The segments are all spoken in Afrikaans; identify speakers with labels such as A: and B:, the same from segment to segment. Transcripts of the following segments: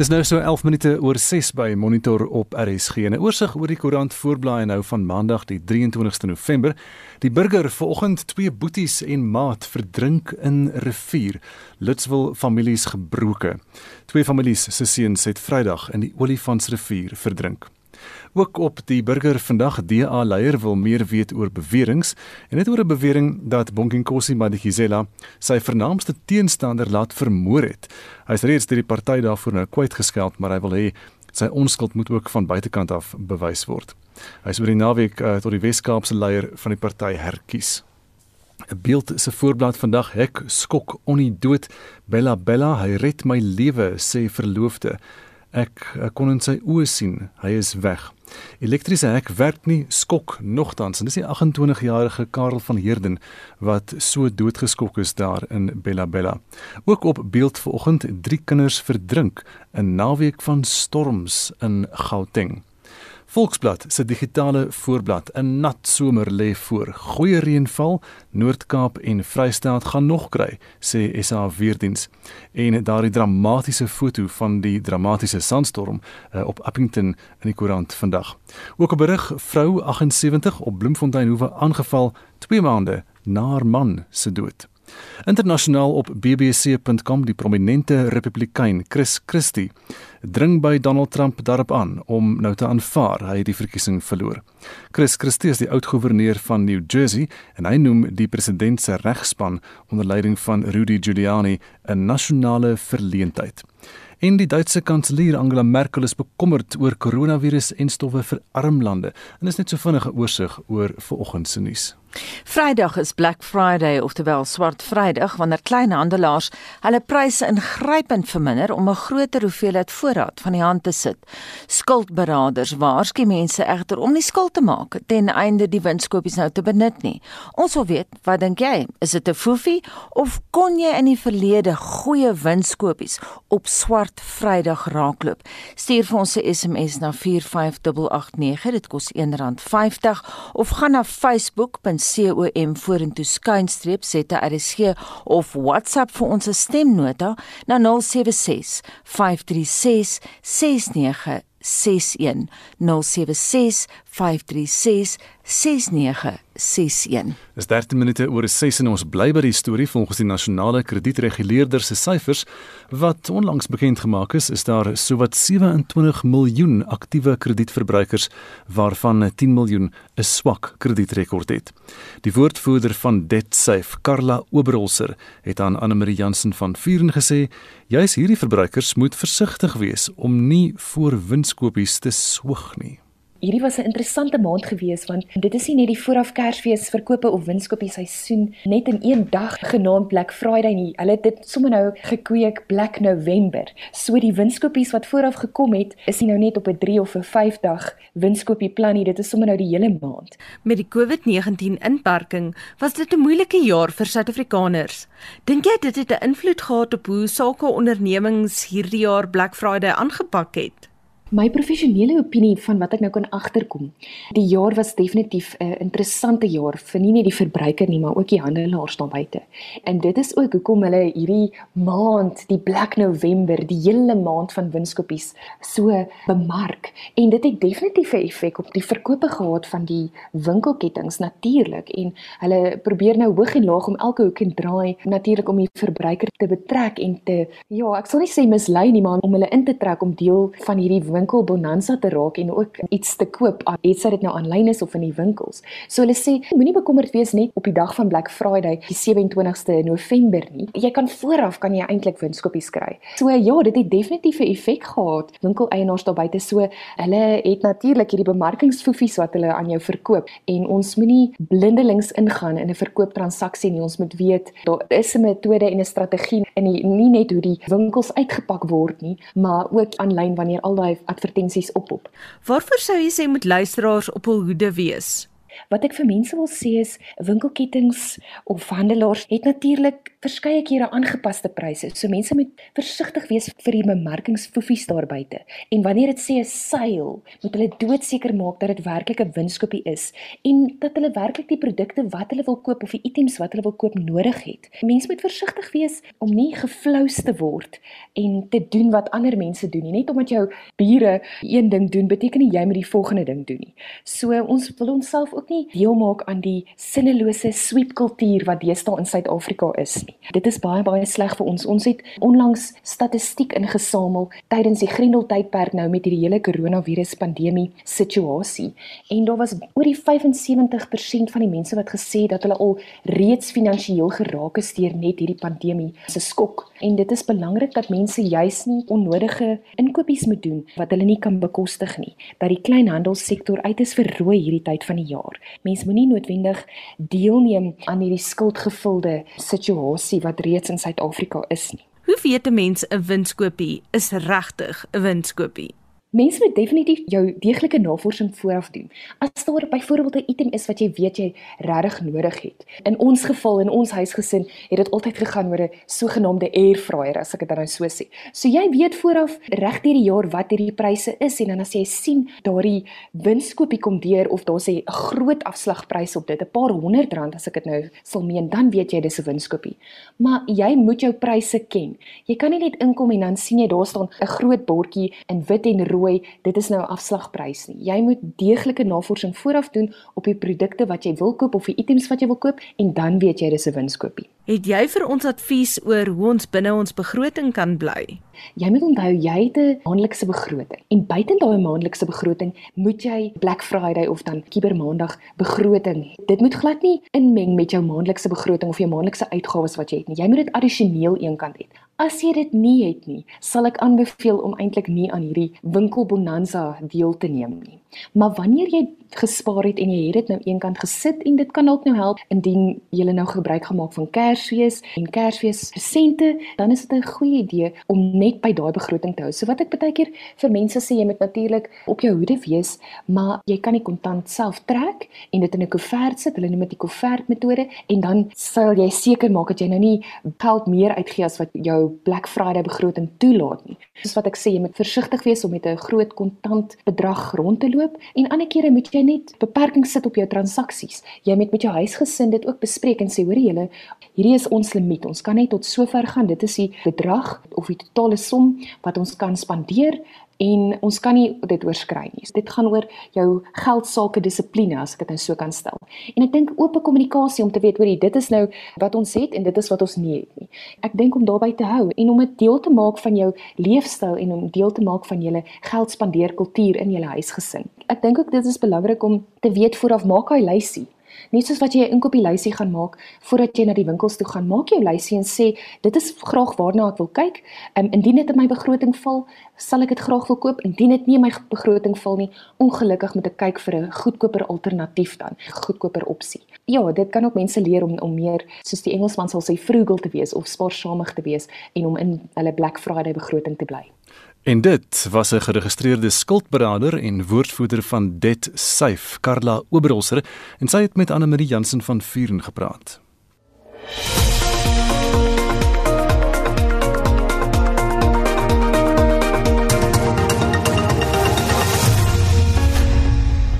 A: Dis nou so 11 minute oor 6 by Monitor op RSG. 'n Oorsig oor die koerant voorblaai nou van Maandag die 23ste November. Die burger vanoggend twee boeties en maat verdrink in rivier. Lutswil families gebroke. Twee families se seuns het Vrydag in die Olifantsrivier verdrink. Ook op die burger vandag DA leier wil meer weet oor beweringe en net oor 'n bewering dat Bonginkosi Madikizela sy vernaamste teenstander laat vermoor het. Hy is reeds deur die party daarvoor nou kwytgeskeld, maar hy wil hê sy onskuld moet ook van buitekant af bewys word. Hy is oor die naweek uh, tot die Wes-Kaapse leier van die party herkies. 'n Beeld se voorblad vandag hek skok onie dood Bella Bella hy red my lewe sê verloofde Ek, ek kon in sy oë sien, hy is weg. Elektriese hek werk nie skok nogtans en dis die 28-jarige Karel van Heerden wat so doodgeskok is daar in Bella Bella. Ook op beeld vanoggend drie kinders verdrink in naweek van storms in Gauteng. Volksblad se digitale voorblad 'n nat somer lê voor. Goeie reënval, Noord-Kaap en Vrystaat gaan nog kry, sê SA Weerdiens. En daardie dramatiese foto van die dramatiese sandstorm uh, op Appington in die koerant vandag. Ook 'n berig vrou 78 op Bloemfontein hoewe aangeval 2 maande na haar man se dood. Internasionaal op bbc.com die prominente Republikein Chris Christie dring by Donald Trump daarop aan om nou te aanvaar hy het die verkiesing verloor. Chris Christie is die oud-goewerneur van New Jersey en hy noem die president se regspan onder leiding van Rudy Giuliani 'n nasionale verleentheid. En die Duitse kanselier Angela Merkel is bekommerd oor koronavirus en stowwe vir arm lande. En is net so vinnige oorsig oor vanoggend se nuus.
B: Vrydag is Black Friday, oftewel Swart Vrydag, wanneer kleinhandelaars hulle pryse ingrypend verminder om 'n groter hoeveelheid voorraad van die hand te sit. Skuldberaders waarsku mense egter om nie skuld te maak ten einde die winskoopies nou te benut nie. Ons wil weet, wat dink jy? Is dit 'n foefie of kon jy in die verlede goeie winskoopies op Swart Vrydag raakloop? Stuur vir ons 'n SMS na 45889, dit kos R1.50 of gaan na facebook.com com vorentoe skynstreep ZRSG of WhatsApp vir ons stemnota na 076 536 6961 076 536 6961.
A: Dis 13 minute oor 6 en ons bly by die storie volgens die nasionale kredietreguleerder se syfers wat onlangs bekend gemaak is, is daar sowat 27 miljoen aktiewe kredietverbruikers waarvan 10 miljoen 'n swak kredietrekord het. Die woordvoerder van DebtSafe, Karla Oberholzer, het aan Anne Marie Jansen van Vuren gesê, juis hierdie verbruikers moet versigtig wees om nie voor winskoopies te swoeg nie.
C: Hierdie was 'n interessante maand gewees want dit is nie net die vooraf Kersfees verkope of winskoopie seisoen net in een dag genaamd Black Friday nie. Hulle het dit sommer nou gekweek Black November. So die winskoopies wat vooraf gekom het, is nie nou net op 'n 3 of 'n 5 dag winskoopie plan nie. Dit is sommer nou die hele maand.
B: Met die COVID-19 inperking was dit 'n moeilike jaar vir Suid-Afrikaners. Dink jy dit het 'n invloed gehad op hoe sake ondernemings hierdie jaar Black Friday aangepak het?
C: My professionele opinie van wat ek nou kan agterkom. Die jaar was definitief 'n interessante jaar vir nie net die verbruiker nie, maar ook die handelaars daar buite. En dit is ook hoekom hulle hierdie maand, die Black November, die hele maand van winskoopies so bemark. En dit het definitief 'n effek op die verkope gehad van die winkelketTINGS natuurlik en hulle probeer nou hoog en laag om elke hoek en draai natuurlik om die verbruiker te betrek en te ja, ek sal nie sê mislei nie, maar om hulle in te trek om deel van hierdie winkel bonanza te raak en ook iets te koop, sy dit nou aanlyn is of in die winkels. So hulle sê moenie bekommerd wees net op die dag van Black Friday, die 27ste November nie. Jy kan vooraf kan jy eintlik winskoopies kry. So ja, dit het definitief 'n effek gehad. Winkeleienaars daar buite so, hulle het natuurlik hierdie bemarkingsfoefies wat hulle aan jou verkoop en ons moenie blindelings ingaan in 'n verkooptransaksie nie. Ons moet weet daar is 'n metode en 'n strategie en nie, nie net hoe die winkels uitgepak word nie, maar ook aanlyn wanneer al daai advertensies oppop.
B: Waarvoor sou jy sê moet luisteraars op hul hoede wees?
C: Wat ek vir mense wil sê is winkelketings of handelaars het natuurlik verskeie kere aangepaste pryse. So mense moet versigtig wees vir die bemarkingsfoefies daar buite. En wanneer dit sê 'n sale, moet hulle doodseker maak dat dit werklik 'n winskoopie is en dat hulle werklik die produkte wat hulle wil koop of die items wat hulle wil koop nodig het. Mense moet versigtig wees om nie geflous te word en te doen wat ander mense doen nie. Net omdat jou bure een ding doen, beteken nie jy moet die volgende ding doen nie. So ons wil onsself ook nie deel maak aan die sinnelose sweep kultuur wat deesdae in Suid-Afrika is nie. Dit is baie baie sleg vir ons. Ons het onlangs statistiek ingesamel tydens die Grendeltydperk nou met hierdie hele koronavirus pandemie situasie en daar was oor die 75% van die mense wat gesê dat hulle al reeds finansiëel geraak is deur net hierdie pandemie se skok. En dit is belangrik dat mense juis nie onnodige inkopies moet doen wat hulle nie kan bekostig nie. Dat die kleinhandelssektor uit is verrooi hierdie tyd van die jaar. Mense moenie noodwendig deelneem aan hierdie skuldgevulde situasie wat reeds in Suid-Afrika is nie.
D: Hoe weet 'n mens 'n winskoopie is regtig 'n winskoopie?
C: Mense moet definitief jou deeglike navorsing vooraf doen. As daar byvoorbeeld 'n item is wat jy weet jy regtig nodig het. In ons geval in ons huisgesin het dit altyd gegaan oor 'n sogenaamde air fryer as ek dit nou so sê. So jy weet vooraf reg deur die jaar wat hierdie pryse is en dan as jy sien daardie winskoopie kom deur of daar sê 'n groot afslagprys op dit, 'n paar honderd rand as ek dit nou sal meen, dan weet jy dis 'n winskoopie. Maar jy moet jou pryse ken. Jy kan nie net inkom en dan sien jy daar staan 'n groot bordjie in wit en rooi rooi, dit is nou 'n afslagprys nie. Jy moet deeglike navorsing vooraf doen op die produkte wat jy wil koop of die items wat jy wil koop en dan weet jy dis 'n winskoopie.
D: Het jy vir ons advies oor hoe ons binne ons begroting kan bly?
C: Jy moet onthou jy het 'n maandelikse begroting en buite daai maandelikse begroting moet jy Black Friday of dan Cybermaandag begroting. Dit moet glad nie inmeng met jou maandelikse begroting of jou maandelikse uitgawes wat jy het nie. Jy moet dit addisioneel eenkant hê. As jy dit nie het nie, sal ek aanbeveel om eintlik nie aan hierdie winkel bonanza deel te neem nie. Maar wanneer jy gespaar het en jy het dit nou eenkant gesit en dit kan dalk nou help indien jy nou gebruik gemaak van Kersfees en Kersfees presente, dan is dit 'n goeie idee om net by daai begroting te hou. So wat ek baie keer vir mense sê, jy moet natuurlik op jou hoede wees, maar jy kan die kontant self trek en dit in 'n koevert sit. Hulle noem dit die koevert metode en dan sal jy seker maak dat jy nou nie geld meer uitgee as wat jou Black Friday begroting toelaat nie. Soos wat ek sê, jy moet versigtig wees om met 'n groot kontant bedrag rond te loop en ander kere moet jy net beperkings sit op jou transaksies. Jy moet met jou huisgesin dit ook bespreek en sê, hoor julle, hierdie is ons limiet. Ons kan net tot sover gaan. Dit is die bedrag of die totale som wat ons kan spandeer en ons kan nie dit oorskry nie. Dit gaan oor jou geldsaake dissipline as ek dit nou so kan stel. En ek dink oop kommunikasie om te weet hoor dit is nou wat ons het en dit is wat ons nie het nie. Ek dink om daarbey te hou en om dit deel te maak van jou leefstyl en om deel te maak van julle geldspandeer kultuur in julle huisgesin. Ek dink ook dit is belangrik om te weet vooraf maak hy lysie. Net soos wat jy 'n inkopieslysie gaan maak voordat jy na die winkels toe gaan, maak jou lysie en sê dit is graag waarna ek wil kyk. Um, indien dit in my begroting val, sal ek dit graag wil koop. Indien dit nie in my begroting val nie, ongelukkig moet ek kyk vir 'n goedkoper alternatief dan, 'n goedkoper opsie. Ja, dit kan ook mense leer om om meer soos die Engelsman sal sê frugal te wees of spaarsamig te wees en om in hulle Black Friday begroting te bly.
A: En dit was 'n geregistreerde skuldberader en woordvoerder van Debt Safe, Karla Oberholzer, en sy het met Anne Marie Jansen van Vuren gepraat.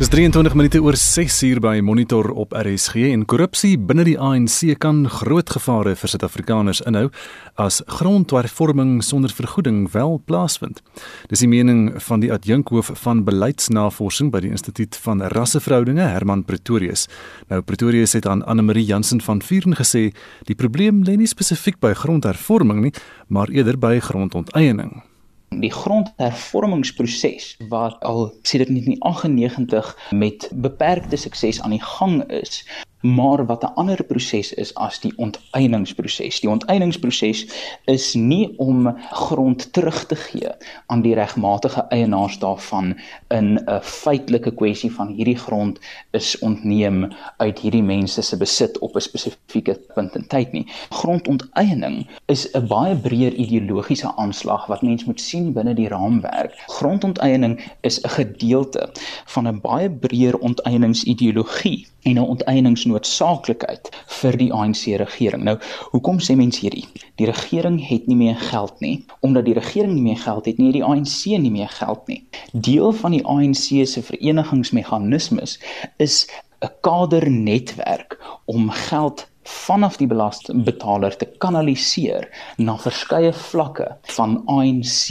A: Dis 23 minute oor 6 uur by Monitor op RSG en korrupsie binne die ANC kan groot gevare vir Suid-Afrikaners inhou as grondhervorming sonder vergoeding wel plaasvind. Dis die mening van die adjunkhoof van beleidsnavorsing by die Instituut van Rasseverhoudinge, Herman Pretorius. Nou Pretorius het aan Anne Marie Jansen van Vuren gesê, die probleem lê nie spesifiek by grondhervorming nie, maar eerder by grondonteiening.
E: Die grondhervormingsproses wat al sedert 1998 met beperkte sukses aan die gang is, maar wat 'n ander proses is as die onteieningsproses. Die onteieningsproses is nie om grond terug te gee aan die regmatige eienaars daarvan in 'n feitelike kwessie van hierdie grond is ontneem uit hierdie mense se besit op 'n spesifieke punt in tyd nie. Grondonteiening is 'n baie breër ideologiese aanslag wat mens moet sien binne die raamwerk. Grondonteiening is 'n gedeelte van 'n baie breër onteieningsideologie en 'n onteieningsnoodsaaklikheid vir die ANC regering. Nou, hoekom sê mense hierdie? Die regering het nie meer geld nie. Omdat die regering nie meer geld het nie, het die ANC nie meer geld nie. Deel van die ANC se verenigingsmeganismes is 'n kadernetwerk om geld vanaf die belastingbetaler te kanaliseer na verskeie vlakke van ANC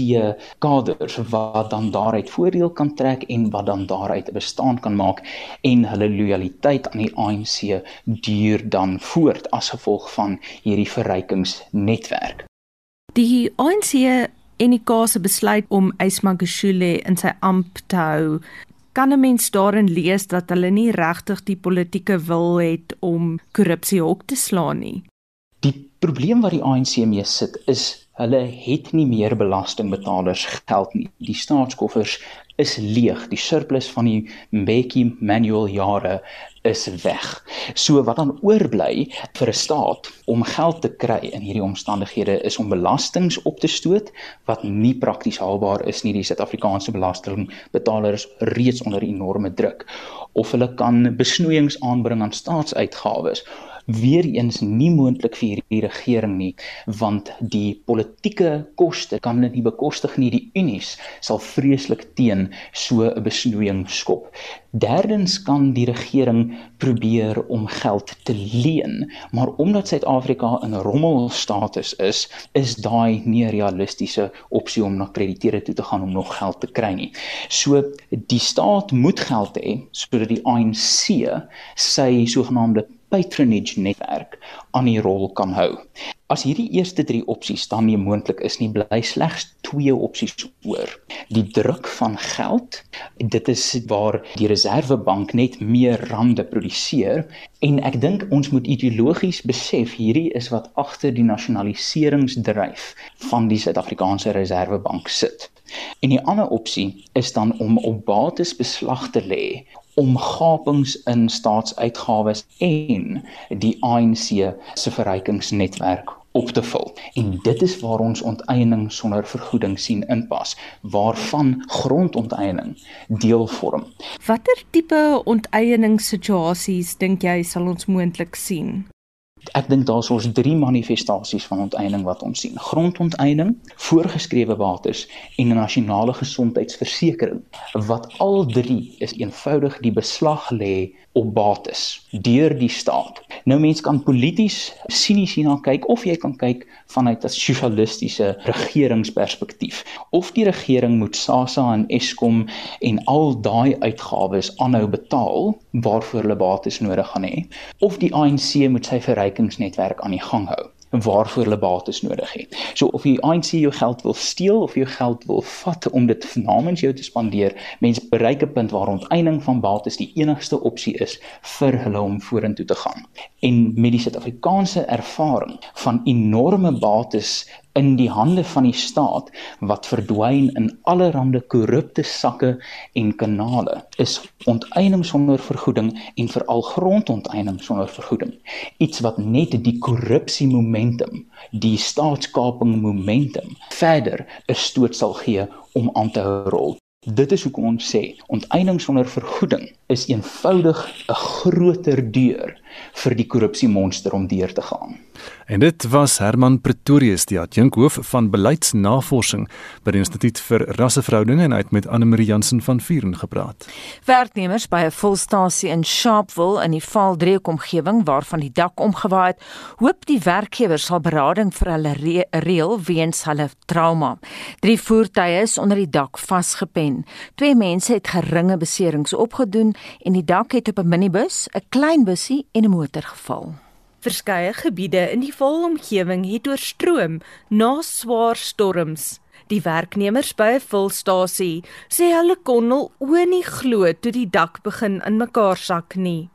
E: kaders wat dan daaruit voordeel kan trek en wat dan daaruit 'n bestaan kan maak en hulle lojaliteit aan die ANC duur dan voort as gevolg van hierdie verrykingsnetwerk.
D: Die ANC en die kase besluit om Ysmagashule in sy amp te hou kan 'n mens daarin lees dat hulle nie regtig die politieke wil het om korrupsie hok te slaan nie.
E: Die probleem wat die ANC mee sit is hulle het nie meer belastingbetalers geld nie. Die staatskoffers is leeg. Die surplus van die Mbeki manual jare is weg. So wat dan oorbly vir 'n staat om geld te kry in hierdie omstandighede is om belastings op te stoot wat nie prakties haalbaar is nie. Die Suid-Afrikaanse belastingbetalers reeds onder enorme druk of hulle kan besnoeiings aanbring aan staatsuitgawes weer eens nie moontlik vir hierdie regering nie want die politieke koste kan dit nie bekostig nie die unies sal vreeslik teen so 'n besnoeiing skop. Derdens kan die regering probeer om geld te leen, maar omdat Suid-Afrika in rommelstatus is, is daai nie 'n realistiese opsie om na krediteure toe te gaan om nog geld te kry nie. So die staat moet geld hê sodat die ANC sy sogenaamde patronage netwerk aan die rol kan hou. As hierdie eerste 3 opsies dan nie moontlik is nie, bly slegs twee opsies oor. Die druk van geld, dit is waar die Reservebank net meer rande produseer en ek dink ons moet ideologies besef hierdie is wat agter die nasionaliseringsdryf van die Suid-Afrikaanse Reservebank sit. En die ander opsie is dan om op bates beslag te lê om gapings in staatsuitgawes en die ANC se verrykingsnetwerk op te vul. En dit is waar ons onteiening sonder vergoeding sien inpas, waarvan grondonteiening deel vorm.
D: Watter tipe onteieningssituasies dink jy sal ons moontlik sien?
E: Ek dink daar's ons drie manifestasies van onteiening wat ons sien. Grondonteiening, voorgeskrewe bates en 'n nasionale gesondheidsversekering wat al drie is eenvoudig die beslag lê op bates deur die staat. Nou mense kan polities sinies hierna kyk of jy kan kyk vanuit 'n sosialistiese regeringsperspektief. Of die regering moet SASSA en Eskom en al daai uitgawes aanhou betaal waarvoor hulle bates nodig gaan hê, of die ANC moet sy verrykingsnetwerk aan die gang hou waarvoor hulle bates nodig het. So of die ANC jou geld wil steel of jou geld wil vat om dit namens jou te spandeer, mense bereik 'n punt waar onteiening van bates die enigste opsie is vir hulle om vorentoe te gaan. En met die Suid-Afrikaanse ervaring van enorme bates in die hande van die staat wat verdwyn in allerlei korrupte sakke en kanale is onteiening sonder vergoeding en veral grondonteiening sonder vergoeding. Iets wat net die korrupsie momentum die staatskaping momentum verder 'n stoot sal gee om aan te rol. Dit is hoekom ons sê onteiening sonder vergoeding is eenvoudig 'n groter deur vir die korrupsiemonster om deur te gaan
A: En dit was Herman Pretorius, die adjunkhoof van beleidsnavorsing by die Instituut vir Rasseverhoudinge en uit met Anne Marie Jansen van Vuren gepraat.
B: Werknemers by 'n volstasie in Sharpeville in die Valdreek omgewing waarvan die dak omgewaai het, hoop die werkgewers sal berading vir hulle re reël weens hulle trauma. Drie voertuie is onder die dak vasgepen. Twee mense het geringe beserings opgedoen en die dak het op 'n minibus, 'n klein bussie en 'n motor geval.
D: Verskeie gebiede in die volomgewing het oorstroom na swaar storms. Die werknemers by 'n volstasie sê hulle kon al oë nie glo toe die dak begin in mekaar sak nie.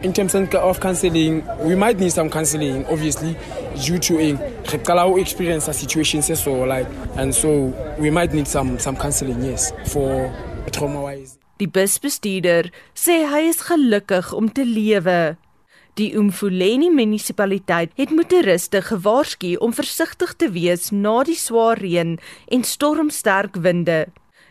F: In terms of counseling, we might need some counseling, obviously, due to in experience a situation so like, and so we might need some some counseling, yes, for trauma wise.
D: Die busbestuurder sê hy is gelukkig om te lewe. Die Umfuleni munisipaliteit het motoriste gewaarsku om versigtig te wees na die swaar reën en stormsterk winde.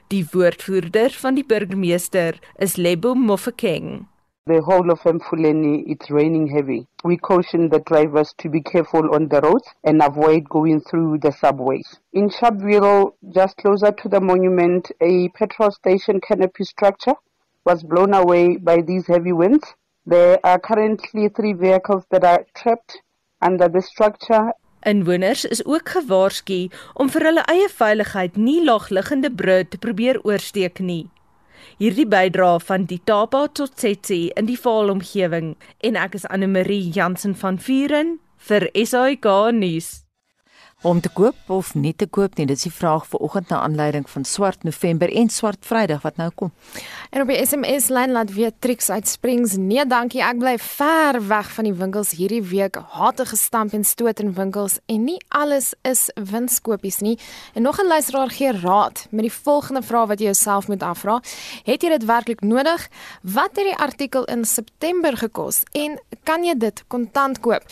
D: Die woordvoerder van die burgemeester is Lebo Mofokeng.
G: The whole of Mfuleni, it's raining heavy. We caution the drivers to be careful on the roads and avoid going through the subways. In Sharpeville, just closer to the monument, a petrol station canopy structure was blown away by these heavy winds. There are currently three vehicles that are trapped under the structure.
D: Inwoners is ook gewaarsku om vir hulle eie veiligheid nie laagliggende brûe te probeer oorsteek nie. Hierdie bydra van die Tapa tot Tsetsi in die Vaal omgewing en ek is Anne Marie Jansen van Vuren vir SAK nuus
B: om te koop of nie te koop nie. Dit is die vraag vir oggend na aanleiding van Swart November en Swart Vrydag wat nou kom.
H: En op die SMS lyn laat weer Trix uit Springs. Nee, dankie. Ek bly ver weg van die winkels hierdie week. Hate gestamp en stoot in winkels en nie alles is winskoopies nie. En nog 'n luisteraar gee raad met die volgende vraag wat jy jouself moet afvra. Het jy dit werklik nodig? Wat het die artikel in September gekos en kan jy dit kontant koop?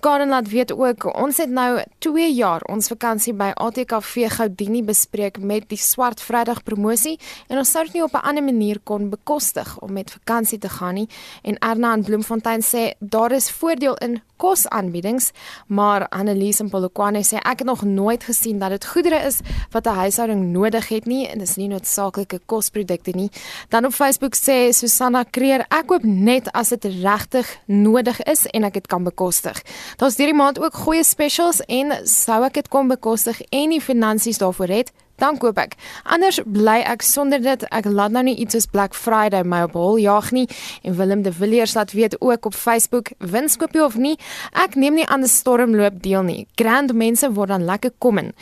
H: Karen laat weet ook ons het nou 2 jaar ons vakansie by ATKV Goudini bespreek met die Swart Vrydag promosie en ons sou dit nie op 'n ander manier kon bekostig om met vakansie te gaan nie. En Erna in Bloemfontein sê daar is voordeel in kosaanbiedings maar Annelies in Polokwane sê ek het nog nooit gesien dat dit goedere is wat 'n huishouding nodig het nie en dis nie noodsaaklike kosprodukte nie. Dan op Facebook sê Susanna Kreer ek koop net as dit regtig nodig is en ek dit kan bekostig. Daar's hierdie maand ook goeie specials en sou dit kon bekostig en die finansies daarvoor het, dan koop ek. Anders bly ek sonder dit. Ek laat nou nie iets soos Black Friday my op hol jag nie en Willem de Villiers laat weet ook op Facebook winskoopie of nie. Ek neem nie aan die stormloop deel nie. Grand mense word dan lekker kom in.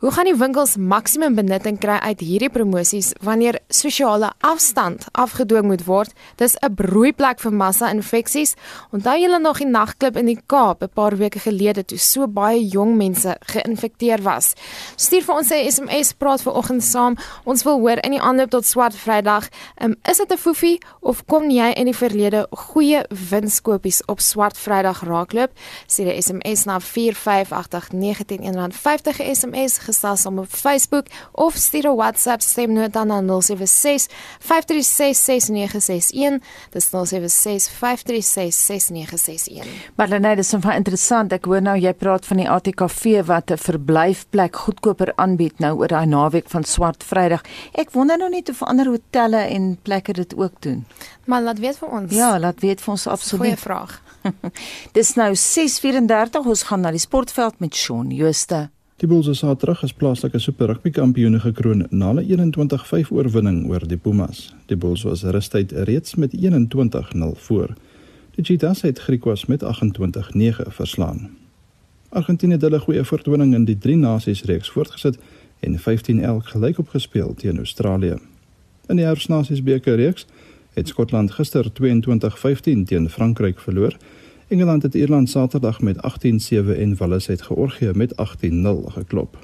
H: Hoe gaan die winkels maksimum benutting kry uit hierdie promosies wanneer sosiale afstand afgedwing moet word? Dis 'n broeiplek vir massa-infeksies. Onthou julle nog die nagklub in die Kaap 'n paar weke gelede toe so baie jong mense geïnfekteer was? Stuur vir ons 'n SMS praat ver oggend saam. Ons wil hoor in die aanloop tot Swart Vrydag, um, is dit 'n foefie of kom jy in die verlede goeie winskoopies op Swart Vrydag raakloop? Stuur 'n SMS na 4588919 R50 SMS gestel saam op Facebook of stuur 'n WhatsApp stemnota na 076 5366961. Dis 076 5366961.
B: Maar dan net is dit interessant. Ek hoor nou jy praat van die ATKV wat 'n verblyfplek goedkoper aanbied nou oor daai naweek van Swart Vrydag. Ek wonder nou net of ander hotelle en plekke dit ook doen.
H: Maar laat weet vir ons.
B: Ja, laat weet vir ons absoluut.
H: Goeie vraag.
B: Dis nou 6:34. Ons gaan na die sportveld met Shaun Jooste.
I: Die Bulls is terug as plaaslike Super Rugby kampioene gekroon na 'n 21-5 oorwinning oor die Pumas. Die Bulls was rustyd reeds met 21-0 voor. Die Cheetahs het Griekwas met 28-9 verslaan. Argentinië het hulle goeie vertoning in die drie nasies reeks voortgesit en 15 elk gelyk opgespeel teen Australië. In die Herfsnasies beker reeks het Skotland gister 22-15 teen Frankryk verloor. Engeland het Ierland Saterdag met 18-7 en Wales het Georgië met 18-0 geklop.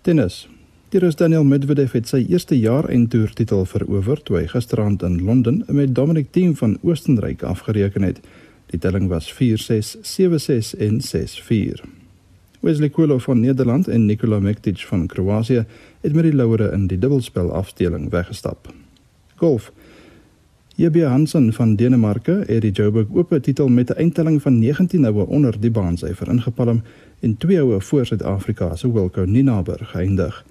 I: Tennis. Die Rus Daniel Medvedev het sy eerste jaar eindtoer titel verower toe hy gisterand in Londen met Dominic Thiem van Oostenryk afgereken het. Die telling was 4-6, 7-6 en 6-4. Wesley Kulo van Nederland en Nikola Mektic van Kroasie het met die laure in die dubbelspel afdeling weggestap. Golf. JB Hansen van Denemarke het die Joburg Ope titel met 'n eindtelling van 19 houe onder die baansyfer ingepalm en twee houe voor Suid-Afrika se Wilco Ninaber geëindig.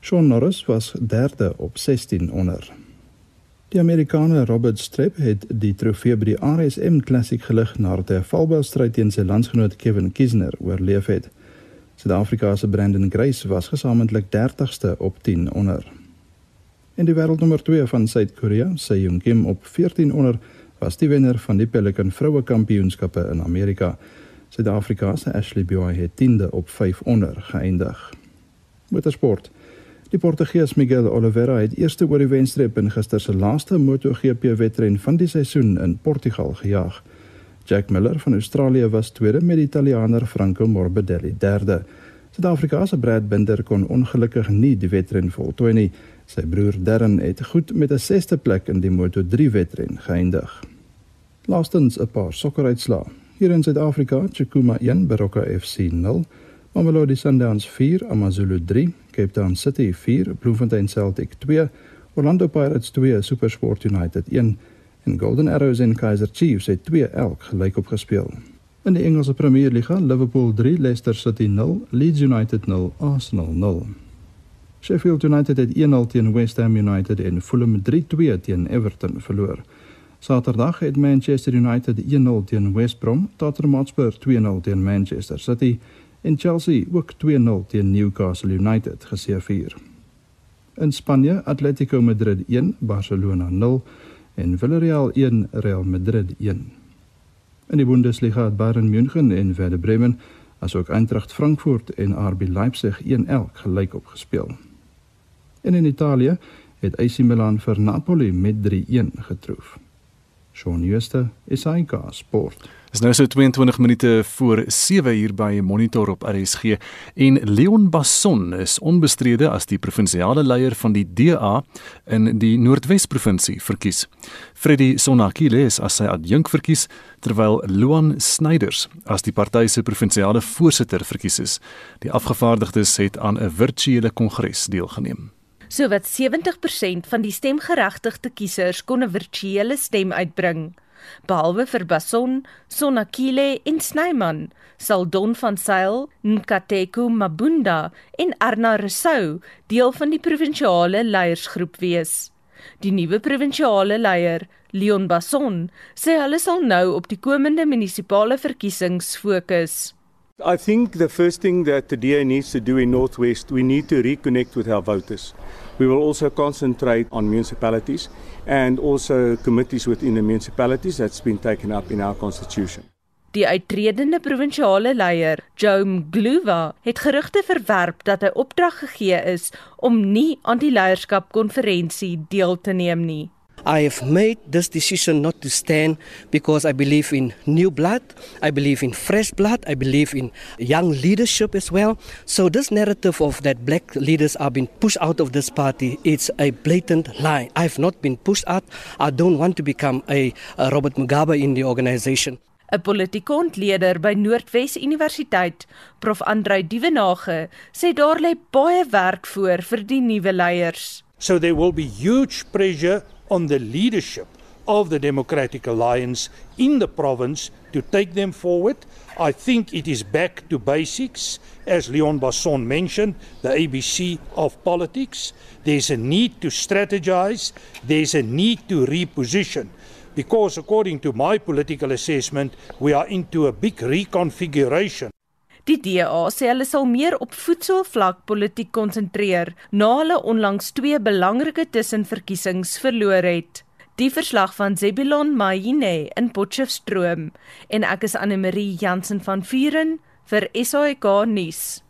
I: Shaun Norris was derde op 16 onder. Die Amerikaner Robert Streb het die trofee by die RSM Classic gelig nadat hy 'n valbylstryd teen sy landsgenoot Kevin Kisner oorleef het. Suid-Afrika se Brandon Grace was gesamentlik 30ste op 10 onder. En die wêreldnommer 2 van Suid-Korea, Seung Kim op 14 onder, was die wenner van die Pelican Vroue Kampioenskappe in Amerika. Suid-Afrika se Ashley Boy het 10de op 5 onder geëindig. Motorsport. Die Portugees Miguel Oliveira het eerste oor die wenstreep in gister se laaste MotoGP wedren van die seisoen in Portugal gejaag. Jack Miller van Australië was tweede met die Italiaaner Franco Morbidelli derde. Suid-Afrika se Brad Binder kon ongelukkig nie die wedren voltooi nie. Sy broer Darren het goed met 'n sesde plek in die Moto3 wedren geëindig. Laastens 'n paar sokkeruitslae. Hier in Suid-Afrika, Chukuma 1 Baroka FC 0, Mamelodi Sundowns 4 AmaZulu 3, Cape Town City 4, Bloemfontein Celtic 2, Orlando Pirates 2, SuperSport United 1 en Golden Arrows en Kaizer Chiefs het 2 elk gelyk opgespeel. In die Engelse Premier Liga, Liverpool 3, Leicester City 0, Leeds United 0, Arsenal 0. Sheffield United het 1-0 teen West Ham United en Fulham 3-2 teen Everton verloor. Saterdag het Manchester United 1-0 teen West Brom, Tottenham Hotspur 2-0 teen Manchester City en Chelsea ook 2-0 teen Newcastle United geseëvier. In Spanje, Atletico Madrid 1, Barcelona 0 en Villarreal 1, Real Madrid 1. In die Bundesliga het Bayern München en Werder Bremen asook Eintracht Frankfurt en RB Leipzig 1-1 gelyk opgespeel. En in Italië het AC Milan vir Napoli met 3-1 getroof. Shaun Schuster, SAK Sport.
A: Dis nou so 22 minute voor 7 uur by Monitor op RSG en Leon Basson is onbestrede as die provinsiale leier van die DA in die Noordwes provinsie verkies. Freddy Sonakile is as sy adjunk verkies terwyl Luan Snyders as die party se provinsiale voorsitter verkies is. Die afgevaardigdes het aan 'n virtuele kongres deelgeneem.
D: Sowat 70% van die stemgeregtigde kiesers kon 'n virtuele stem uitbring. Behalwe vir Bason, Sonakile en Snyman, sal Don van Sail, Nkateko Mabunda en Arna Resou deel van die provinsiale leiersgroep wees. Die nuwe provinsiale leier, Leon Bason, sê hulle sal nou op die komende munisipale verkiesings fokus.
J: I think the first thing that the DA needs to do in Northwest, we need to reconnect with our voters. We will also concentrate on municipalities and also committees within the municipalities that's been taken up in our constitution.
D: Die uitredende provinsiale leier, Joe Mgluva, het gerugte verwerp dat hy opdrag gegee is om nie aan die leierskapkonferensie deel te neem nie.
K: I have made this decision not to stand because I believe in new blood, I believe in fresh blood, I believe in young leadership as well. So this narrative of that black leaders are being pushed out of this party, it's a blatant lie. I've not been pushed out. I don't want to become a, a Robert Mugabe in the organization.
D: 'n Politieke ontleder by Noordwes Universiteit, Prof Andrei Dievenage, sê daar lê baie werk voor vir die nuwe leiers.
L: So there will be huge pressure on the leadership of the Democratic Alliance in the province to take them forward. I think it is back to basics, as Leon Basson mentioned, the ABC of politics. There's a need to strategize, there's a need to reposition. Because, according to my political assessment, we are into a big reconfiguration.
D: Die DA sê hulle sal meer op voedselvlak politiek konsentreer na hulle onlangs twee belangrike tussenverkiesings verloor het. Die verslag van Zebulon Mayine in Potchefstroom en ek is Anne Marie Jansen van Vuren vir SAK nuus.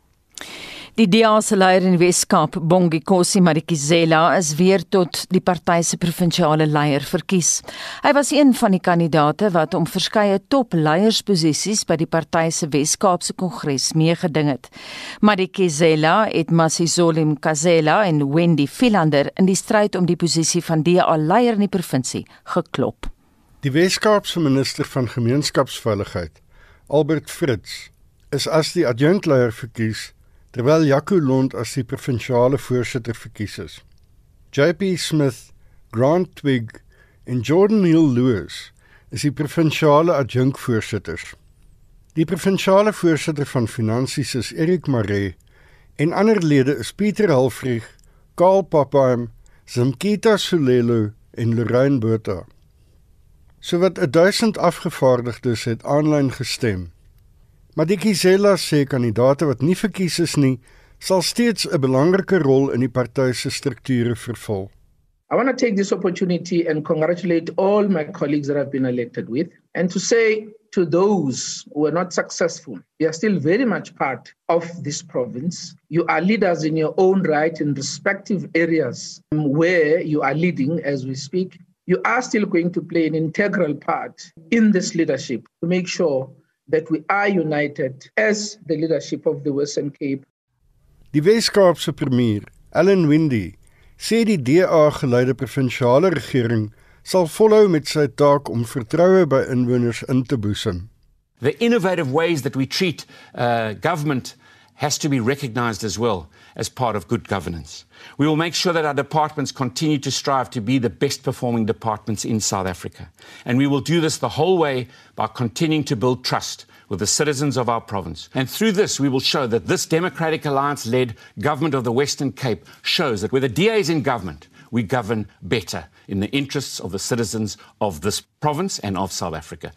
B: Die DA se leier in Weskaap, Bongi Kosi Madikizela, is weer tot die party se provinsiale leier verkies. Hy was een van die kandidaate wat om verskeie topleiersposisies by die party se Weskaapse kongres meegeding het. Madikizela het Masizole Mkazela en Wendy Philander in die stryd om die posisie van DA leier in die provinsie geklop.
M: Die Weskaapse minister van gemeenskapsveiligheid, Albert Fritz, is as die adjunkleier verkies terwyl Jaco Lond as die provinsiale voorsitter verkies is. JP Smith, Grant Twig en Jordan Hill Lewis is die provinsiale adjunkvoorsitters. Die provinsiale voorsitter van finansies is Erik Maree en ander lede is Pieter Halfrich, Karl Papheim, Zimkita Sulelo en Lorraine Botha. Sowat 1000 afgevaardigdes het aanlyn gestem. Madikizela sê kandidaate wat nie verkies is nie, sal steeds 'n belangrike rol in die party se strukture vervul.
N: I want to take this opportunity and congratulate all my colleagues that I've been elected with and to say to those who are not successful, you are still very much part of this province. You are leaders in your own right in respective areas where you are leading as we speak. You are still going to play an integral part in this leadership to make sure that we are united as the leadership of the Western Cape.
M: Die Wes-Kaapse premier, Ellen Windy, sê die DA-geleide provinsiale regering sal volhou met sy taak om vertroue by inwoners in te boesem.
O: The innovative ways that we treat uh, government has to be recognized as well as part of good governance. We will make sure that our departments continue to strive to be the best performing departments in South Africa. And we will do this the whole way by continuing to build trust with the citizens of our province. And through this, we will show that this Democratic Alliance led government of the Western Cape shows that where the DA is in government, we govern better in the interests of the citizens of this province and of South Africa.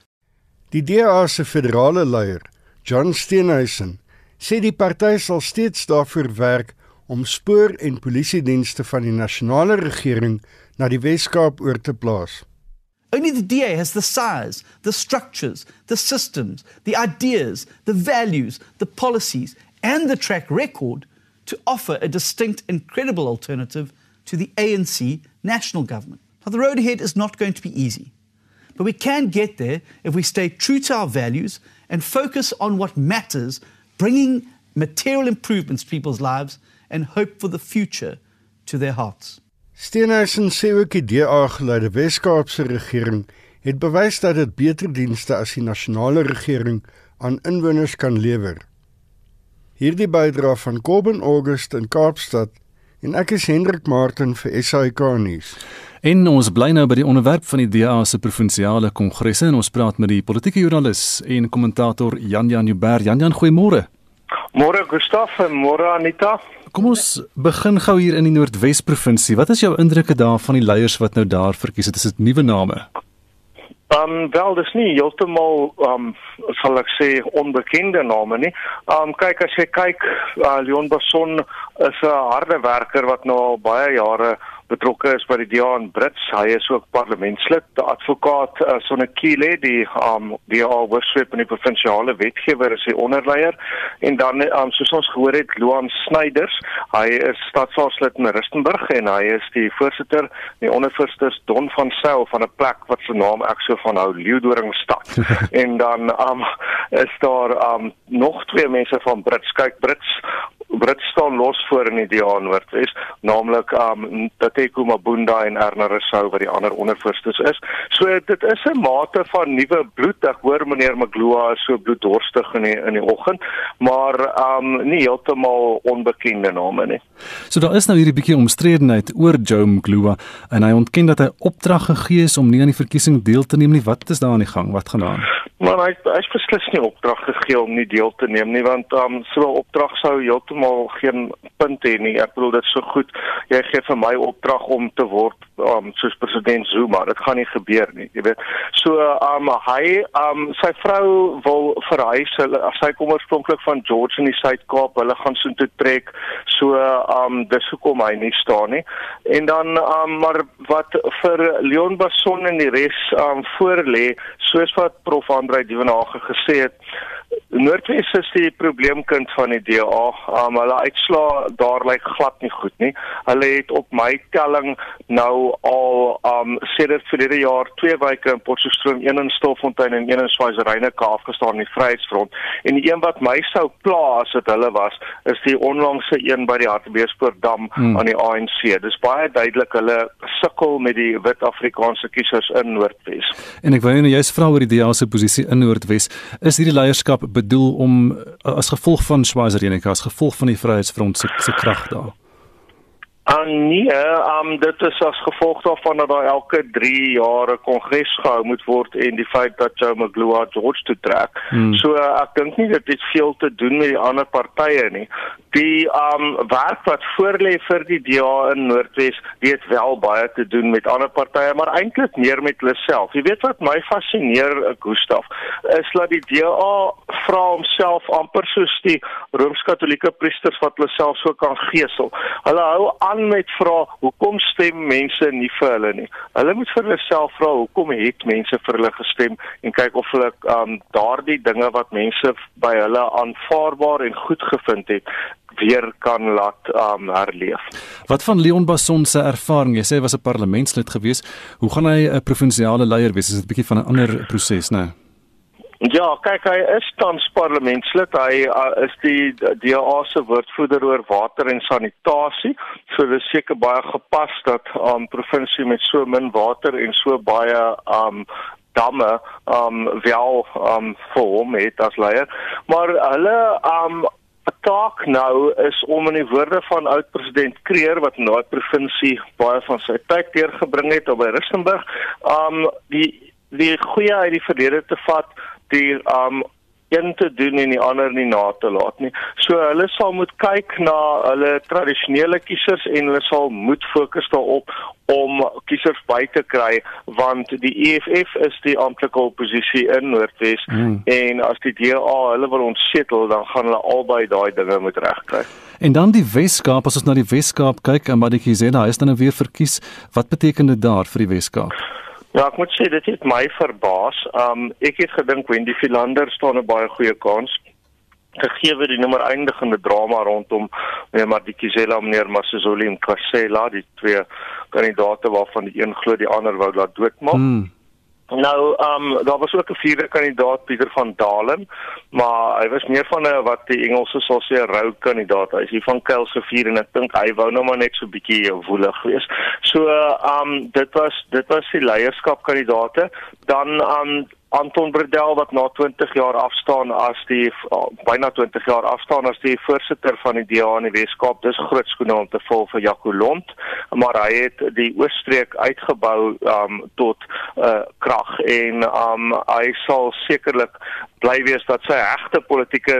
M: Die DA se federale leier, John Steenhuisen, sê die party sal steeds daarvoor werk om spoor- en polisiedienste van die nasionale regering na die Wes-Kaap oor te plaas.
P: Only the DA has the size, the structures, the systems, the ideas, the values, the policies, and the track record to offer a distinct and credible alternative to the ANC national government. Now, the road ahead is not going to be easy, but we can get there if we stay true to our values and focus on what matters, bringing material improvements to people's lives and hope for the future to their hearts.
M: Steenhuisen sê ook die DA-geleide Wes-Kaapse regering het bewys dat dit beter dienste as die nasionale regering aan inwoners kan lewer. Hierdie bydra van Kobben August in Kaapstad en ek is Hendrik Martin vir SAK nuus.
A: En ons bly nou by die onderwerp van die DA se provinsiale kongresse en ons praat met die politieke joernalis en kommentator Jan Jan Jubber. Jan Jan, goeiemôre.
Q: Môre Gustaf en môre Anita.
A: Kom ons begin gou hier in die Noordwes provinsie. Wat is jou indrukke daar van die leiers wat nou daar verkies het? Is dit nuwe name?
Q: Ehm um, wel dis nie heeltemal ehm um, sal ek sê onbekende name nie. Ehm um, kyk as jy kyk uh, Leon Basson is 'n harde werker wat nou al baie jare betrokke is by die DA in Brits. Hy is ook parlementslid, die advokaat uh, Sonnekile, die um die al hoorsweep in die provinsiale wetgewer is hy onderleier en dan um soos ons gehoor het Loan Snyders, hy is stadsaarslid in Rustenburg en hy is die voorsitter die ondervoorsitter Don van Sail van 'n plek wat se naam ek so van hou Leeudoringstad. en dan um is daar um nog twee mense van Brits. Kyk Brits Brits staan los voor in die DA Noordwes, naamlik um Tateko Mabunda en Erna Rousseau wat die ander ondervoorsters is. So dit is 'n mate van nuwe bloed. Ek hoor meneer Magloa is so bloeddorstig in die in die oggend, maar um nie heeltemal onbekende name nie.
A: So daar is nou hierdie bietjie omstredenheid oor Joe Magloa en hy ontken dat hy opdrag gegee is om nie aan die verkiesing deel te neem nie. Wat is daar aan die gang? Wat gaan aan?
Q: Maar hy hy het beslis nie opdrag gegee om nie deel te neem nie want um so 'n opdrag sou heeltemal geen punt hê nie. Ek bedoel dit so goed. Jy gee vir my opdrag om te word um soos president Zuma. Dit gaan nie gebeur nie, jy weet. So um hy um sy vrou wil verhuis. Sy kom oorspronklik van George in die Suid-Kaap. Hulle gaan so toe trek. So um dis hoekom hy nie staan nie. En dan um maar wat vir Leon Basson en die res um voor lê, soos wat Prof Andrei Dievenage gesê het, Noordwes is die probleemkind van die DA. Um, hulle uitslaa daar lyk glad nie goed nie. Hulle het op my telling nou al um sedert verlede jaar twee wyke in Potchefstroom, een in Stilfontein en een in Swaziland afgestaan in die Vryheidsfront. En die een wat my sou pla as dit hulle was, is die onlangse een by die Hartbeespoortdam hmm. aan die ANC. Dis baie duidelik hulle sukkel met die wit Afrikaanse kiesers in Noordwes.
A: En ek wou nou juist vra oor die DA se posisie in Noordwes. Is hierdie leierskap bedoel om as gevolg van Swaziland as gevolg van die Vryheidsfront se se krag daar?
Q: Uh, nee, um, dit is as gevolg daarvan dat daar elke 3 jaar 'n kongres gehou moet word en die feit dat Joe Magloa George toe trek. Hmm. So uh, ek dink nie dit het veel te doen met die ander partye nie. die um werk wat voorlê vir die DA in Noordwes weet wel baie te doen met ander partye maar eintlik meer met hulle self. Jy weet wat my fascineer, eh, Gustaf, is dat die DA vra homself amper soos die Rooms-Katolieke priesters wat hulle self so kan geesel. Hulle hou aan met vra hoekom stem mense nie vir hulle nie. Hulle moet vir hulle self vra hoekom het mense vir hulle gestem en kyk of hulle um daardie dinge wat mense by hulle aanvaarbaar en goed gevind het weer kan laat um, herleef.
A: Wat van Leon Basson se ervaring? Jy sê hy was 'n parlementslid gewees. Hoe gaan hy 'n provinsiale leier wees? Is dit 'n bietjie van 'n ander proses, né?
Q: Ja, kyk hy is tans parlementslid. Hy uh, is die DA se woordvoerder oor water en sanitasie. So dis seker baie gepas dat 'n um, provinsie met so min water en so baie um damme um wel um vir hom het as leier. Maar hulle um taak nou is om in die woorde van oud president Kreer wat in daai provinsie baie van sy tyd deurgebring het op by Rustenburg, um die die goeie uit die verlede te vat, die um een te doen en die ander nie na te laat nie. So hulle sal moet kyk na hulle tradisionele kiesers en hulle sal moet fokus daarop om kiesers by te kry want die EFF is die amptelike oppositie in Noordwes hmm. en as die DA hulle wil ontsetel dan gaan hulle albei daai dinge moet regkry.
A: En dan die Weskaap as ons na die Weskaap kyk en Madikizela is dan nou weer verkies. Wat beteken dit daar vir die Weskaap?
Q: Ja, ek moet sê dit het my verbaas. Um ek het gedink Wendy Philander staan 'n baie goeie kans gegee word die nommer eindigende drama rondom meneer Madikizela meneer Masizoli en Kasela die twee kandidaate waarvan die een glo die ander wou laat doodmaak. Hmm. Nou, ehm um, daar was ook 'n vierde kandidaat Pieter van Dalen, maar hy was meer van 'n wat die Engelse sal sê rou kandidaat. Hy is hier van Kuil se vier en ek dink hy wou nou maar net so 'n bietjie woelig wees. So, ehm um, dit was dit was die leierskap kandidaate. Dan ehm um, Anton Bredel wat na 20 jaar afstaan as die byna 20 jaar afstaan as die voorsitter van die DA in die Weskaap. Dis groot skoene om te vul vir Jaco Lont, maar hy het die Oosstreek uitgebou um tot uh krag en um hy sal sekerlik bly wees dat sy regte politieke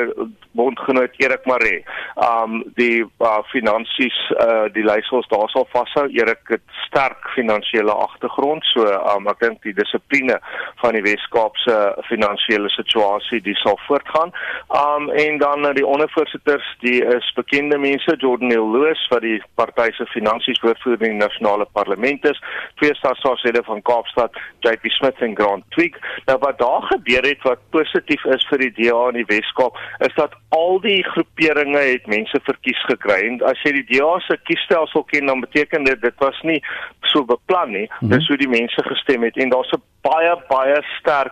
Q: bondgenoot Erik Maree um die uh, finansies uh die leiersels daar sal vashou. Erik het sterk finansiële agtergrond, so um ek dink die dissipline van die Weskaap se finansiële situasie die sal voortgaan. Um en dan uh, die ondervoorsitters, die is bekende mense, Jordan Loos wat die party se finansies woordvoerder in die nasionale parlement is, twee stadsaanstede van Kaapstad, JP Smith en Grant Twig. Nou wat daar gebeur het wat positief is vir die DA in die Weskaap, is dat al die groeperinge het mense verkies gekry. En as jy die DA se kiesstelsel ken, dan beteken dit dit was nie so beplan nie. -hmm. Dis hoe die mense gestem het en daar's 'n baie baie sterk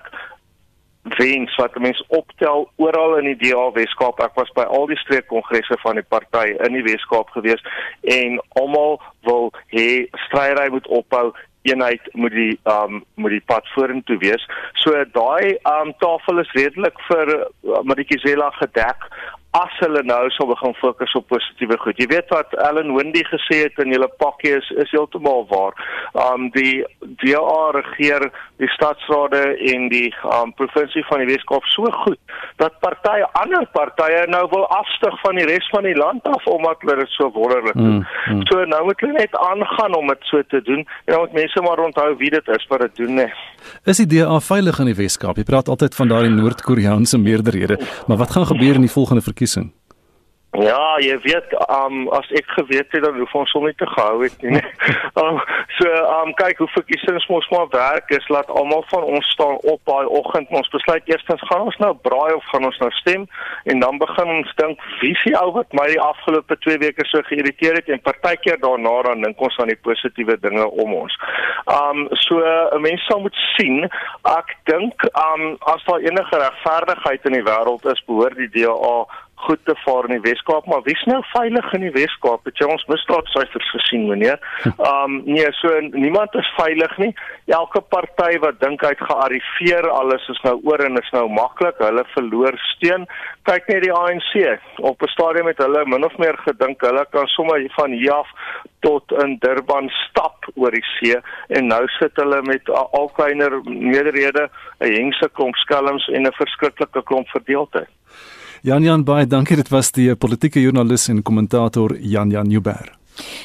Q: wens wat mense optel oral in die DA Weskaap. Ek was by al die streekkongresse van die party in die Weskaap gewees en almal wil hê stryery moet ophou eenheid moet die um moet die pad vorentoe wees. So daai um tafel is redelik vir uh, Madikizela gedek as hulle nou sal begin fokus op positiewe goed. Jy weet wat Ellen Wendy gesê het in julle pakkie is is heeltemal waar. Um die DA regeer die stadsrade en die um provinsie van die Weskaap so goed dat partye ander partye nou wil afstyg van die res van die land af omdat hulle dit so wonderlik doen. Mm, mm. So nou moet hulle net aangaan om dit so te doen en dan moet mense maar onthou wie dit is wat dit doen nee.
A: Is die DA veilig in die Weskaap? Jy praat altyd van daardie Noord-Koreaanse meerderhede, maar wat gaan gebeur in die volgende verkiesing?
Q: Ja, jy weet, um, as ek geweet het dan hoef ons hom nie te gehou het nie. um, so, um kyk hoe verkiesings mos maar werk is, laat almal van ons staan op daai oggend, ons besluit eerstens gaan ons nou braai of gaan ons nou stem en dan begin ons dink wie se ou wat my die afgelope 2 weke so geïrriteer het en partykeer daarna dan dink ons aan die positiewe dinge om ons. Um so 'n mens sal moet sien, ek dink um as daar enige regverdigheid in die wêreld is, behoort die DA goed te vaar in die Weskaap, maar wie's nou veilig in die Weskaap? Het jy ons misdaadsyfers gesien, meneer? Um nee, so niemand is veilig nie. Elke party wat dink hy het gearriveer, alles is nou oor en is nou maklik, hulle verloor steun. Kyk net die ANC. Op 'n stadium het hulle min of meer gedink hulle kan sommer van hier af tot in Durban stap oor die see en nou sit hulle met al kleiner meerderhede, 'n hengse klomp skelms en 'n verskriklike klomp verdeeldheid.
A: Jan Jan baie dankie. Dit was die politieke joernalis en kommentator Jan Jan Nieuwberg.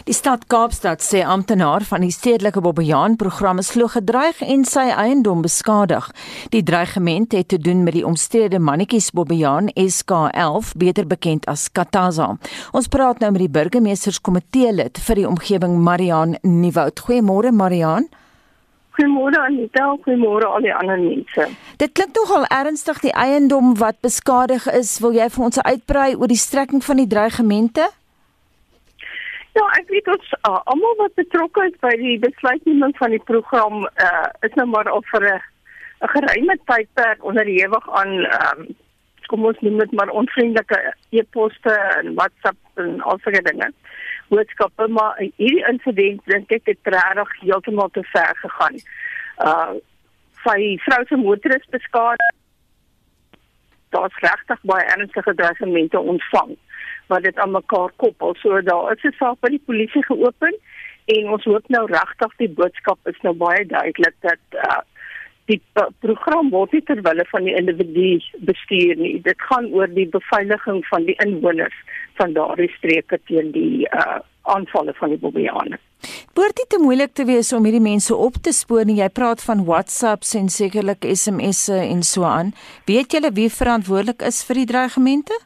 B: Die stad Kaapstad sê amptenaar van die stedelike Bobbejaan program is glo gedreig en sy eiendom beskadig. Die dreigement het te doen met die omstrede mannetjies Bobbejaan SK11, beter bekend as Kataza. Ons praat nou met die burgemeesterskomitee lid vir die omgewing Marian Nieuwoud. Goeiemôre Marian.
R: Goeiemôre Anita, goeiemôre al die ander mense.
B: Dit klink nogal ernstig die eiendom wat beskadig is. Wil jy vir ons uitbrei oor die strekking van die dreigemente?
R: Ja, ek weet ons uh, almal wat betrokke is by die besluitneming van die program uh, is nou maar al vir 'n geruime tydperk onderhewig aan um, kom ons noem dit maar onvriendelike e-poste en WhatsApp en al sulke dinge. Boodskappe maar hierdie insident dink ek het regtig heeltemal te ver gegaan. Uh sy vrou se motor is beskadig. Daar's regtig baie ernstige dreigemente ontvang wat dit aan mekaar koppel. So daar is 'n saak by die polisie geopen en ons hoop nou regtig die boodskap is nou baie duidelik dat uh, die program word nie ter wille van die individu bestuur nie. Dit gaan oor die beveiliging van die inwoners van daardie streke teen die uh, aanvalle van die Bobbejane.
B: Behoort dit te moeilik te wees om hierdie mense op te spoor nie? Jy praat van WhatsApps en sekerlik SMS'e en so aan. Weet julle wie verantwoordelik is vir die dreigemente?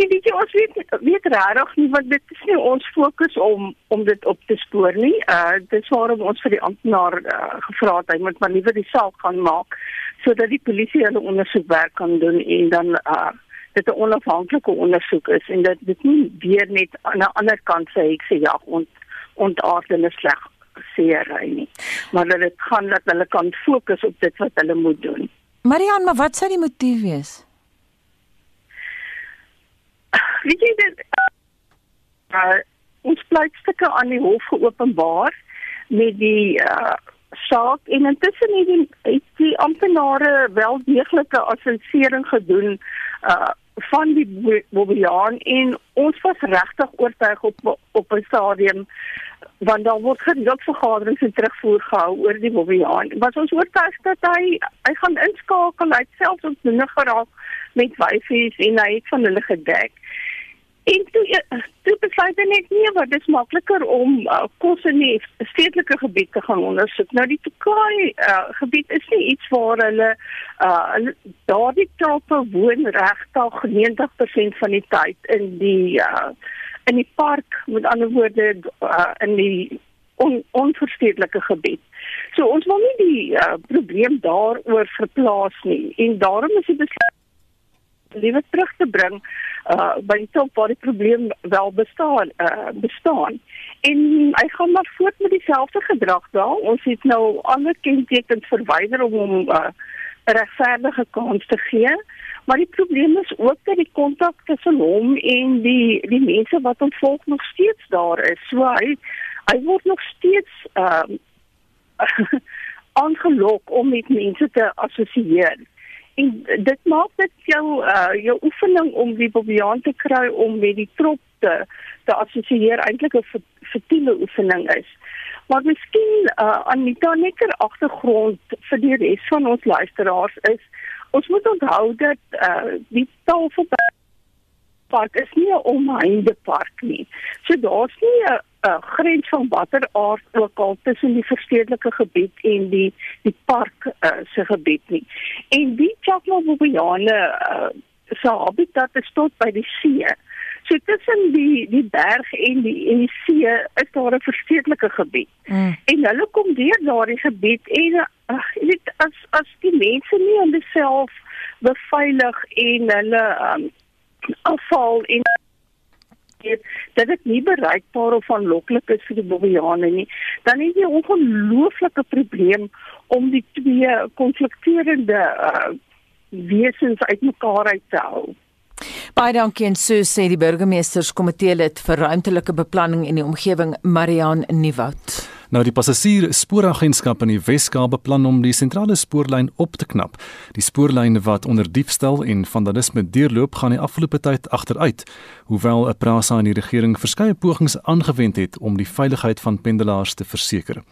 R: Nee, weet jy, ons weet weet regtig nie wat dit is nie ons fokus om om dit op te spoor nie. Uh dis waarom ons vir die amptenaar uh, gevra het hy moet maar liewer die saak gaan maak sodat die polisie hulle ondersoekwerk kan doen en dan uh dit 'n onafhanklike ondersoek is en dat dit nie weer net aan 'n ander kant sê ek sê ja ont ontaard en sleg seery nie. Maar dat dit gaan dat hulle kan fokus op dit wat hulle moet doen.
B: Marian, maar wat sou die motief wees?
R: weet jy dit uh, ons pleitstukke aan die hof geopenbaar met die uh, saak en intussen het die, het die amptenare wel deeglike assessering gedoen uh, van die Bobbejaan en ons was regtig oortuig op op 'n stadium want daar word gereeld vergaderings en terugvoer gehou oor die Bobbejaan. Was ons oortuig dat hy hy gaan inskakel, hy selfs ons dinge geraak met wyfies en hy het van hulle gedek. En toe toe besluit hy net nie wat dis makliker om uh, kos in die stedelike gebied te gaan ondersoek. Nou die Tokai uh, gebied is nie iets waar hulle uh, daardie troppe woon regtig 90% van die tyd in die uh, in die park met ander woorde uh, in die on, onverstedelike gebied. So ons wil nie die uh, probleem daaroor verplaas nie en daarom is die besluit liewe terug te bring uh by die top waar die probleem wel bestaan uh bestaan. En hy gaan maar voort met dieselfde gedrag daar. Ons het nou alle kentekens verwyder om hom uh 'n regverdige kans te gee. Maar die probleem is ook dat die kontak tussen hom en die die mense wat hom volg nog steeds daar is. So hy hy word nog steeds uh aangelok om met mense te assosieer en dit maak dit jou uh, jou oefening om die bobiaan te kry om met die trop te te assosieer eintlik 'n futiele oefening is. Maar miskien uh, Anita nekker agtergrond vir die res van ons luisteraars is ons moet onthou dat uh, die tafelpark is nie 'n omheinde park nie. So daar's nie 'n grens van watter aard ook al tussen die verstedelike gebied en die die park uh, se gebied nie. En die Chakmabobiane uh, se habitat is tot by die see. So tussen die die berg en die en die see is daar 'n verstedelike gebied. Mm. En hulle kom deur daardie gebied en ag uh, weet as as die mense nie hulle self beveilig en hulle um, afval en weet dat dit nie bereikbaar of aanloklik is vir die Bobbejane nie, dan het jy 'n ongelooflike probleem om die twee konflikterende uh, wesens uitmekaar uit te hou.
B: Baie dankie en so sê die burgemeesterskomitee lid vir ruimtelike beplanning en die omgewing Marian Nieuwoud.
A: Nou die passasier spooragentskap in die Wes-Kaap beplan om die sentrale spoorlyn op te knap. Die spoorlyn wat onder diefstal en vandalisme deurloop, gaan die afgelope tyd agteruit, hoewel prasa in die regering verskeie pogings aangewend het om die veiligheid van pendelaars te verseker.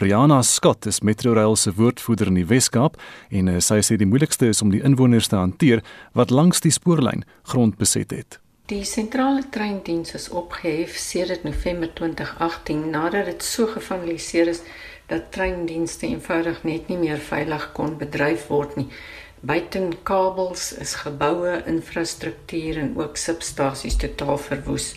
A: Rihanna Scott is Metrorail se woordvoerder in die Wes-Kaap en eh, sy sê die moeilikste is om die inwoners te hanteer wat langs die spoorlyn grond beset het.
S: Die sentrale treindiens is opgehef sedert November 2018 nadat dit so gefinaliseer is dat treindienste eenvoudig net nie meer veilig kon bedryf word nie. Buiten kabels is geboue, infrastruktuur en ook substasies totaal verwoes.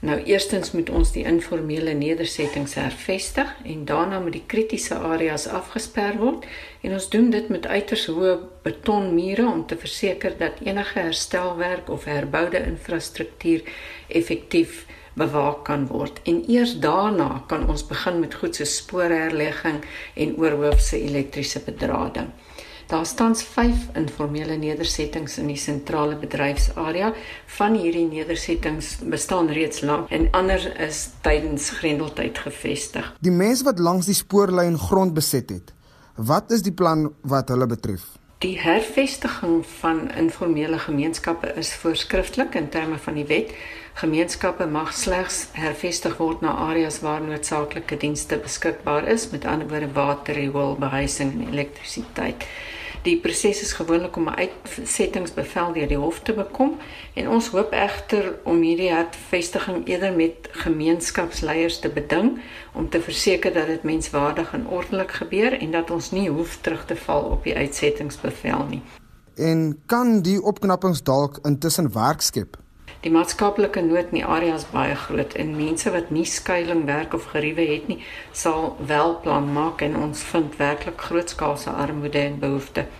S: Nou eerstens moet ons die informele nedersettings hervestig en daarna moet die kritiese areas afgesper word en ons doen dit met uiters hoë betonmure om te verseker dat enige herstelwerk of herboude infrastruktuur effektief bewaak kan word. En eers daarna kan ons begin met goed so spoorherlegging en oorhoofse elektriese bedrading. Daar staan 5 informele nedersettings in die sentrale bedryfsarea. Van hierdie nedersettings bestaan reeds lank en ander is tydens grendeltyd gevestig.
T: Die mense wat langs die spoorlyn grond beset het, wat is die plan wat hulle betref?
S: Die hervestiging van informele gemeenskappe is voorskrifklik in terme van die wet. Gemeenskappe mag slegs hervestig word na areas waar noodsaaklike dienste beskikbaar is, met ander woorde water, riool, behuising en elektrisiteit. Die proses is gewoonlik om 'n uitsettingsbevel deur die hof te bekom en ons hoop egter om hierdie hervestiging eerder met gemeenskapsleiers te beding om te verseker dat dit menswaardig en ordelik gebeur en dat ons nie hoef terug te val op die uitsettingsbevel nie.
T: En kan die opknappings dalk intussen werk skep?
S: Die maatskaplike nood in die area is baie groot en mense wat nie skuilings werk of geriewe het nie, sal wel plan maak en ons vind werklik grootskaalse armoede en behoeftes.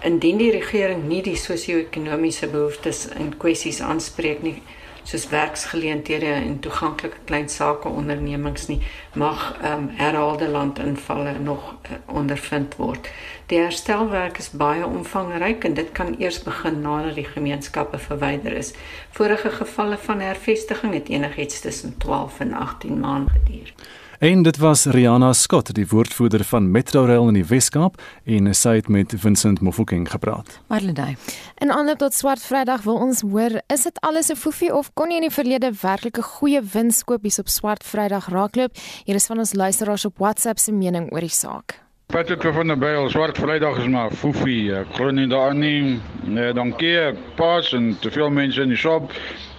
S: Indien die regering nie die sosio-ekonomiese behoeftes in kwessies aanspreek nie, soos werksgeleenthede en toeganklike klein sake ondernemings nie mag um, herhaalde landinvalle nog uh, ondervind word. Die herstelwerk is baie omvangryk en dit kan eers begin nadat die gemeenskappe verwyder is. Vorige gevalle van hervestiging het enigiets tussen 12 en 18 maande geduur.
A: En dit was Rihanna Scott, die woordvoerder van Metrorail in die Weskaap en sy het met Vincent Mofokeng gepraat.
H: Marlenae. En aanloop tot Swart Vrydag wil ons hoor, is dit alles 'n foefie of kon jy in die verlede werklik 'n goeie winskoopies op Swart Vrydag raakloop? Hier is van ons luisteraars op WhatsApp se mening oor die saak.
U: Patrick van der Byl, Swart Vrydag is maar foefie. Ek glo nie daarin nie. Nee, dankie. Pas en te veel mense in die shop.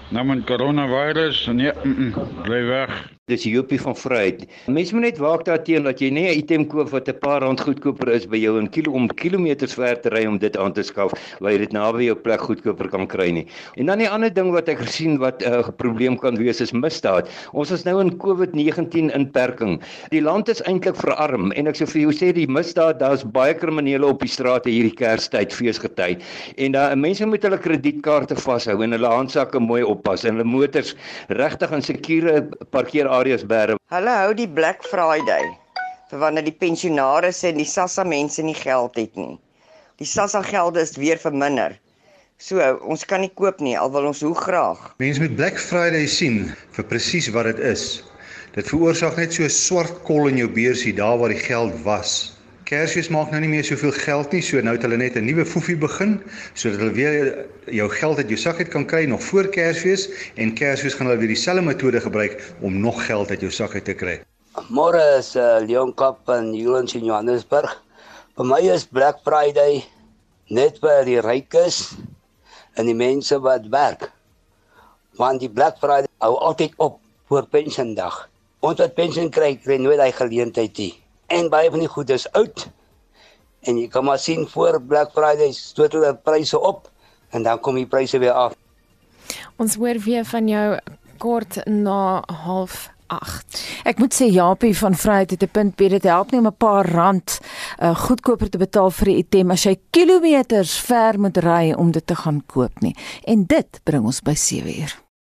U: Nou met coronavirus, nee, mm -mm, bly weg.
V: Dis Jopie van Vryheid. Mense moet net waak daarteenoor dat jy nie 'n item koop wat 'n paar rand goedkoper is by jou in kilo om kilometers ver te ry om dit aan te skaf, waar jy dit naby jou plek goedkoper kan kry nie. En dan die ander ding wat ek gesien wat 'n uh, probleem kan wees is misdaad. Ons is nou in COVID-19 inperking. Die land is eintlik verarm en ek sou vir jou sê die misdaad, daar's baie kriminele op die strate hierdie Kerstyd, feesgety. En daar uh, mense moet hulle kredietkaarte vashou en hulle handsakke mooi oppas en hulle motors regtig in sekure parkeer areas bære.
W: Hulle hou die Black Friday vir wanneer die pensionaars en die SASSA mense nie geld het nie. Die SASSA gelde is weer verminder. So, ons kan nie koop nie al wil ons hoe graag.
X: Mense met Black Friday sien vir presies wat dit is. Dit veroorsaak net so 'n swart kol in jou beursie daar waar die geld was. Kersfees maak nou nie meer soveel geld nie, so nou het hulle net 'n nuwe foefie begin sodat hulle weer jou geld uit jou sak uit kan kry nog voor Kersfees en Kersfees gaan hulle weer dieselfde metode gebruik om nog geld uit jou sak uit te kry.
Y: Môre is uh, Leon Kap in Julius in Johannesburg. Vir my is Black Friday net vir die rykes en die mense wat werk. Want die Black Friday hou altyd op voor pensioendag. Ons wat pensioen kry, kry nooit daai geleentheid nie en baie van die goed is oud. En jy kan maar sien voor Black Friday stoot hulle pryse op en dan kom die pryse weer af.
H: Ons hoor weer van jou kort na half 8.
B: Ek moet sê Japie van Vryheid het 'n punt, dit help nie om 'n paar rand uh, goedkoper te betaal vir 'n item as jy kilometers ver moet ry om dit te gaan koop nie. En dit bring ons by 7 uur.